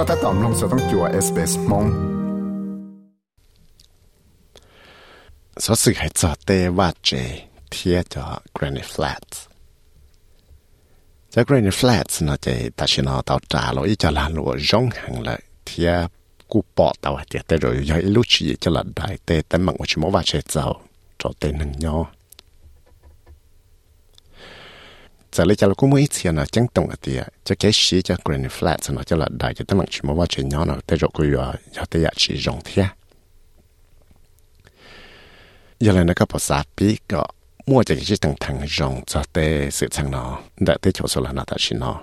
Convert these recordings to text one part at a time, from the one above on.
ก็ถ้าตอมลงสต้องจัวเอสเปสมง số sự hãy cho tê và chế thiết cho Granite Flats. Cho Granite Flats nó chế ta chỉ nó tàu trả lỗi cho là lụa rong hàng lại thiết cú bỏ tàu hạt tê rồi do lúc chỉ cho là đại tê tê mạng của chúng và chế giàu cho tê nâng nhau. giờ lấy cho là cũng mấy tiền là chẳng tổng ở tiệt cho cái sĩ cho Granite Flats nó cho là đại cho tê mạng chúng và chế nhau nó tê rồi cứ giờ giờ tê chỉ rong thiết giờ này nó có bảo sát bí có mua cho cái thằng thằng rong cho tê sự thằng nó đã tê chỗ số là nó ta chỉ nó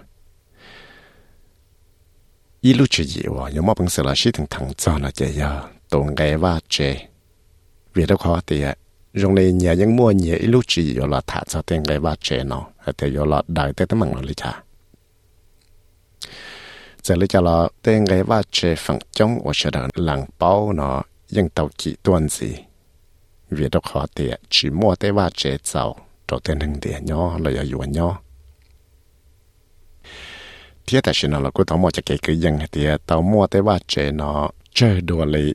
ý lúc chỉ gì wa nhưng mà bằng sự là sĩ thằng thằng cho nó chạy giờ tụng cái va chê vì đó khó thì rong này nhà những mua nhà ít chi chỉ có là thả cho tiền cái ba trẻ nó. Thì có là đời tới tới mặn nó lấy cha giờ lấy cho là tiền cái ba trẻ phẳng chống ở chỗ đó làng bao nó nhưng tàu chỉ tuần gì. Vì đó khó tiền chỉ mua tới ba trẻ giàu cho tiền hàng tiền nhỏ, là yêu nhỏ. Thiết tại sao nó là của tàu mua cho cái cứ dân thì tàu mua tới ba trẻ nó, chơi đùa lấy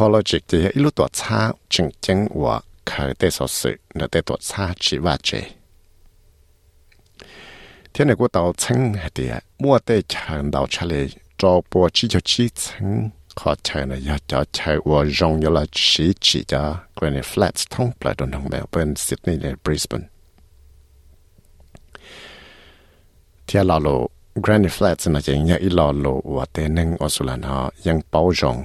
là chỉ cho chế mềm mềm cho tên hình nhỏ college thì ít lúc tuổi xa chừng chừng và khởi tế số sự là tế tuổi xa chỉ và chế thế này của tàu chân thì mua tế chẳng đào trả lời cho bộ chỉ cho chỉ chân khó chơi này giờ cho chơi và rong giờ là chỉ chỉ cho Granite Flats thông lại trong đồng Melbourne, Sydney và Brisbane. thì là lộ Granite Flats là chỉ nhớ ít là lộ và tên nâng ở số là nó ยัง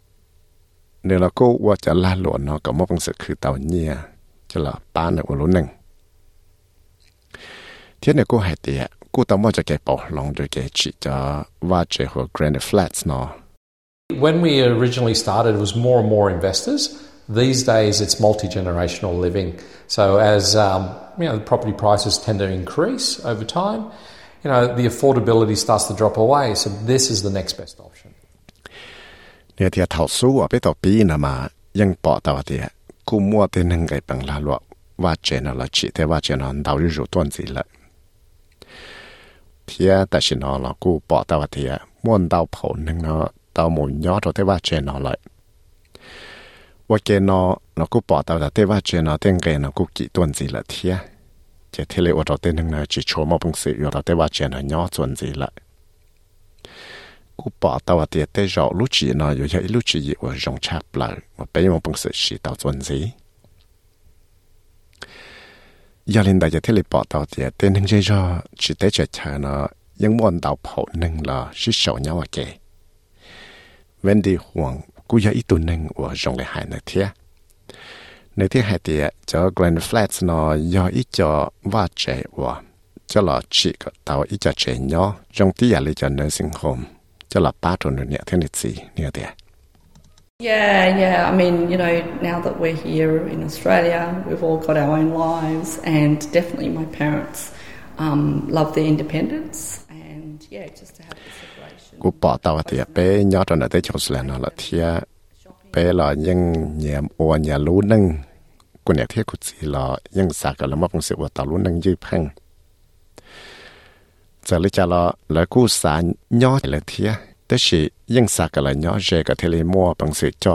nếu là côว่าจะลาหลวนเนาะก็มอบสึกคือเตาเนี่ยจะละป้าเนี่ยว่ารู้หนึ่งเทียนเนี่ยกูหายเตียกูต้องว่าจะแกปอลองโดยแกจิจะว่าเจหัว Granite Flats เนาะ When we originally started, it was more and more investors. These days, it's multi generational living. So, as um, you know, the property prices tend to increase over time, you know, the affordability starts to drop away. So, this is the next best option. เนี่ยที่เท่าสู้อ่ะไปต่อปีนะมายังปอตัวเดียกูมัวเตนึงไงปังลาลวว่าเจนละจิแต่ว่าเจนดาวริรูต้นสิละเทียแต่ชินอละกูปอตัวเดียม้วนดาวผลนึงเนาะดาวหมุนยอดแต่ว่าเจนอเลยว่าเกนอเรากูปอตัวแต่ว่าเจนอเต็งเกนกูกี่ต้นสิละเทียเจเทเลว่าเราเต็นึงเนาะจิโชมาปุ่งสิอยู่เราแต่ว่าเจนอยอต้นสิละ u bỏ tàu tiệt tế rõ lúc chỉ nó rồi dạy lúc chỉ dạy của dòng chạp lại mà bây giờ bằng sự chỉ tàu chuẩn gì giờ lên đại giờ thế là bỏ tàu tiệt tê nâng dây rõ chỉ tế chạy chạy nó nhưng muốn tàu phổ nâng là chỉ sầu nhau à kì vấn đề hoàng cú dạy ít tuần nâng của dòng lại hại nơi thế nơi thế hại tiệt cho Grand Flats nó do ít cho và trẻ của cho là chỉ có tàu ít cho trẻ nhỏ trong tí giờ lấy cho nursing home cho là ba trộn nè thế này gì nè thế à? Yeah, yeah. I mean, you know, now that we're here in Australia, we've all got our own lives, and definitely my parents um, love their independence, and yeah, just to have the separation. Cú bỏ tàu thì à, bé nhỏ trong đời tới chỗ là nó là thia bé là những nhà ô nhà lú nâng của nhà thiết của chị là những sạc là mất công sự của tàu lú nâng dư phăng. จงที่อยากเลยจะ nursing home จะหลับป้าตัวเนี่ยเท่านี้สิเนี่ยเดีย Yeah, yeah. I mean, you know, now that we're here in Australia, we've all got our own lives, and definitely my parents um, love their independence, and yeah, just to have the separation. กูปอตาวเตียเป้ยอดตอนนั้นได้ชดแล้วเนาะละเทียเป้ละยังเหยียมอวนอย่ารู้นึงกูเนี่ยเทียกุสีละยังสักแล้วมาคงสิว่าตารู้นึงยืดพังจะเลยจะละแล้วกูสารยอดเลยเทียแต่สิยังสักแล้วยอดเจกับเทเลมัวบังสิจอ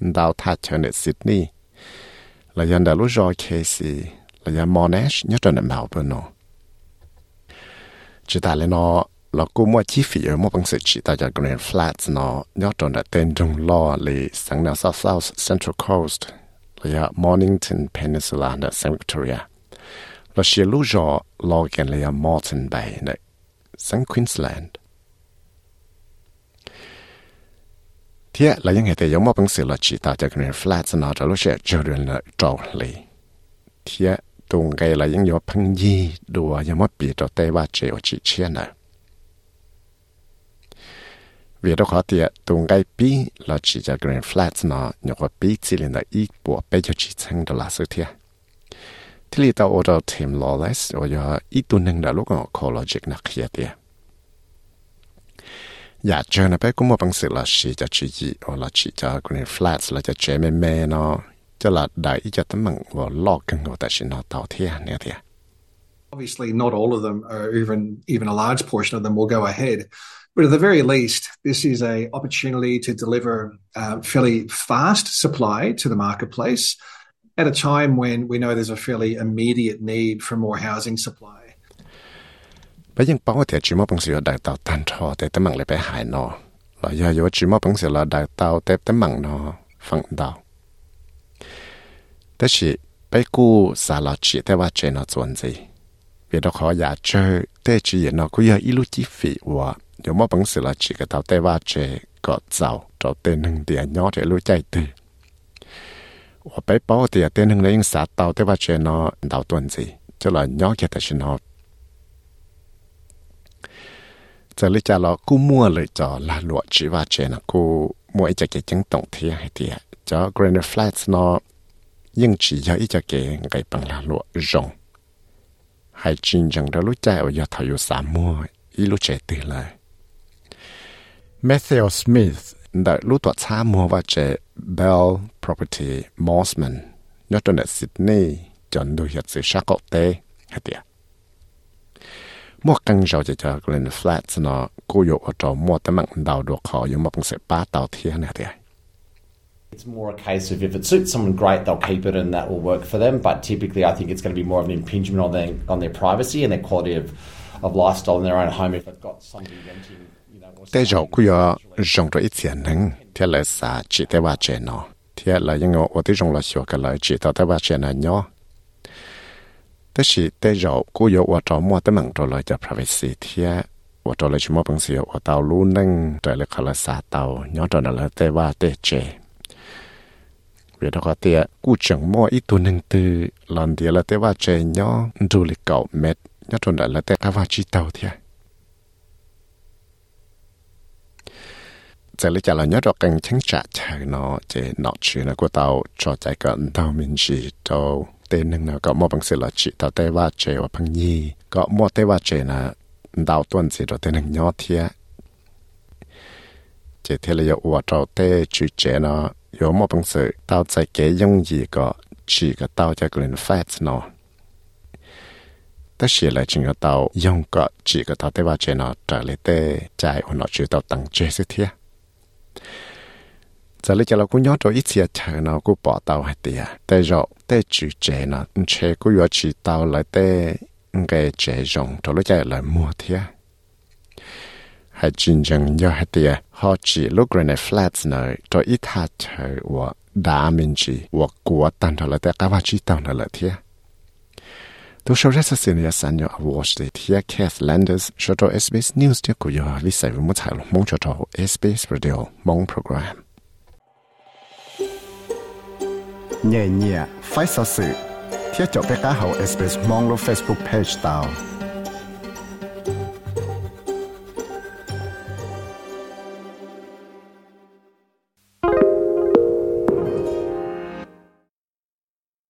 ตาเลยมูฉะเกียฉะคือกังจอเลยมัวบังสิจอเลยมูจีมูจัวตาคือคอมอจะเทเลยแต่อยากยงยีของเราเป้เทีย lúc con học logic nó cũng kia bài tiệt nhưng muốn đào cho chạy và có một bằng sự chỉ ta cho Green Flats nó cho tên hình nhỏ chỉ là nhỏ cho sát cầu tế là tế đủ hiện chữ đào thắt cho nơi Sydney là dân đã lúc rồi Casey là dân Monash nhớ cho nên Melbourne nó chỉ ta lên nó là cô mua chi phí ở một bằng sự chỉ ta cho Green Flats nó nhớ cho nên tên trong lo là sang nào South South Central Coast là Mornington Peninsula và St Victoria là xia lũ rõ lo gần là Moreton Bay này sang Queensland thế là những hệ thể giống một bằng sự là chỉ tạo cho cái flat nó cho lúc sẽ trở nên là trâu lì thế tung cái là những yếu phân gì đùa giống một bị cho tê ba triệu chỉ chia nữa vì đó khó tiệt cái bí là chỉ cho Grand Flats nó nhờ có bí chỉ là ít bộ bây giờ chỉ chẳng là sự thiệt thì lý tao ở đó thêm lawless giờ ít tuần nâng đã lúc nó college nạc hiệt tiệt Obviously, flats not all of them, or even even a large portion of them, will go ahead. But at the very least, this is a opportunity to deliver uh, fairly fast supply to the marketplace at a time when we know there's a fairly immediate need for more housing supply. bây giờ bảo thì chỉ một bằng sự đại tạo tan trò để tấm bằng lại bé hải nó là giờ giờ chỉ một bằng sự là đại tạo để tấm bằng nó phẳng đạo thế thì bây cô xả là chỉ đểว่าchơi nó chuẩn gì vì đó khó giả chơi để chỉ nó cũng giờ ít lúc chi phí và giờ một bằng sự là chỉ cái tạo đểว่าchơi có giàu cho tên hưng tiền nhỏ để lúc chạy từ 我被包的电能人杀到对吧？这呢到段子，就了了解的是呢。这里家了，กูมัวเลยจอลาลวจีว่าเจนะกูมัวอีจะเกจังตงเทียให้เดียจอ Grand Flats เนาะยิ่งจีจะอีจะเกไงปังลาลวรงให้จริงจังเรารู้ใจว่าอย่าทายุสามมัวอีรู้เจตือเลย Matthew Smith giờ lý cha lo mua lời cho là lụa chỉ và chế là cú mua cái chứng tổng thế hay thì cho Granite Flats nó nhưng chỉ giờ cái cái bằng là lụa rồng. Hay chính rằng đó lúc ở giờ thầu sá mua ít lúc chế từ lời Matthew Smith đã lúc tuổi xa mua và Bell Property Mossman nhớ trong Sydney chọn đồ hiệp sự sắc tế hay tiệt mua căng rồi chỉ cho lên flat nó cô dụ ở chỗ mua tấm mạng đầu được họ dùng một sẽ ba tàu thiên này thì It's more a case of if it suits someone great, they'll keep it and that will work for them. But typically, I think it's going to be more of an impingement on their on their privacy and their quality of of lifestyle in their own home if they've got somebody renting. Tế rồi cứ yo rong rồi tiền nâng, thế là sa chỉ tế ba chế nó, thế là những ở tế rong là sửa cái lời chỉ tao tế ba chế này nhó, แต่สิแต่เรากูยกว่าจอมัวแต่มังจอเลยจะพระเวสสีเทียว่าจอเลยชิมอบังเสียว่าเตาลู่นั่งใจเลยคาลสาเตาย้อนจอนั่นแล้วแต่ว่าเตเจเวทก็เตียกูจังมัวอีตัวหนึ่งตือหลอนเดียแล้วแต่ว่าเจย้อนดูเลยเก่าเม็ดย้อนจอนั่นแล้วแต่กว่าชีเตาเทียจะเลยจะเราเนาะกันทั้งจัดเธอเนาะเจนอชื่อนะกูเตาจอใจกันเตามินชีเตา เตนึงนะก็มอบังเสลจิตาเตว่าเจว่าพังยีก็มอเตว่าเจนะดาวต้นสิเราเตนึงยอเทียเจเทเลยอวดเราเตจุเจนะยอมอบังเสดาวใจเกยงยีก็ชีก็เตาจะกลืนแฟตเนาะแต่เสียเลยจริงก็เตายงก็ชีก็เตาเตว่าเจนะจ่าเลยเตใจอุณหภูมิเตาตั้งเจสิเทีย giờ lấy cho nó cũng nhớ rồi ít xia chờ nó cũng bỏ tàu hết tiệt tê rộ, tê chữ trẻ nó trẻ cũng vừa chỉ tàu lại tê ừ, cái trẻ rộng cho nó chạy lại mua thiệt hay chính chẳng nhớ hết tiệt họ chỉ lúc rồi này flats nó cho ít hạt chờ và đã mình chỉ và của tàn cho lại tê, cá vào chỉ tàu nó lại thiệt tôi sau rất xin nhớ sản nhớ watch the tiệt Kath Landers cho cho SBS News tiệt của giờ lý giải với một thảo mong cho cho SBS Radio, mong program. เนี่เย่ไฟสัสื่อเที่ยวจบไปก้าเฮาเอสเปซมองลง Facebook Page ตาว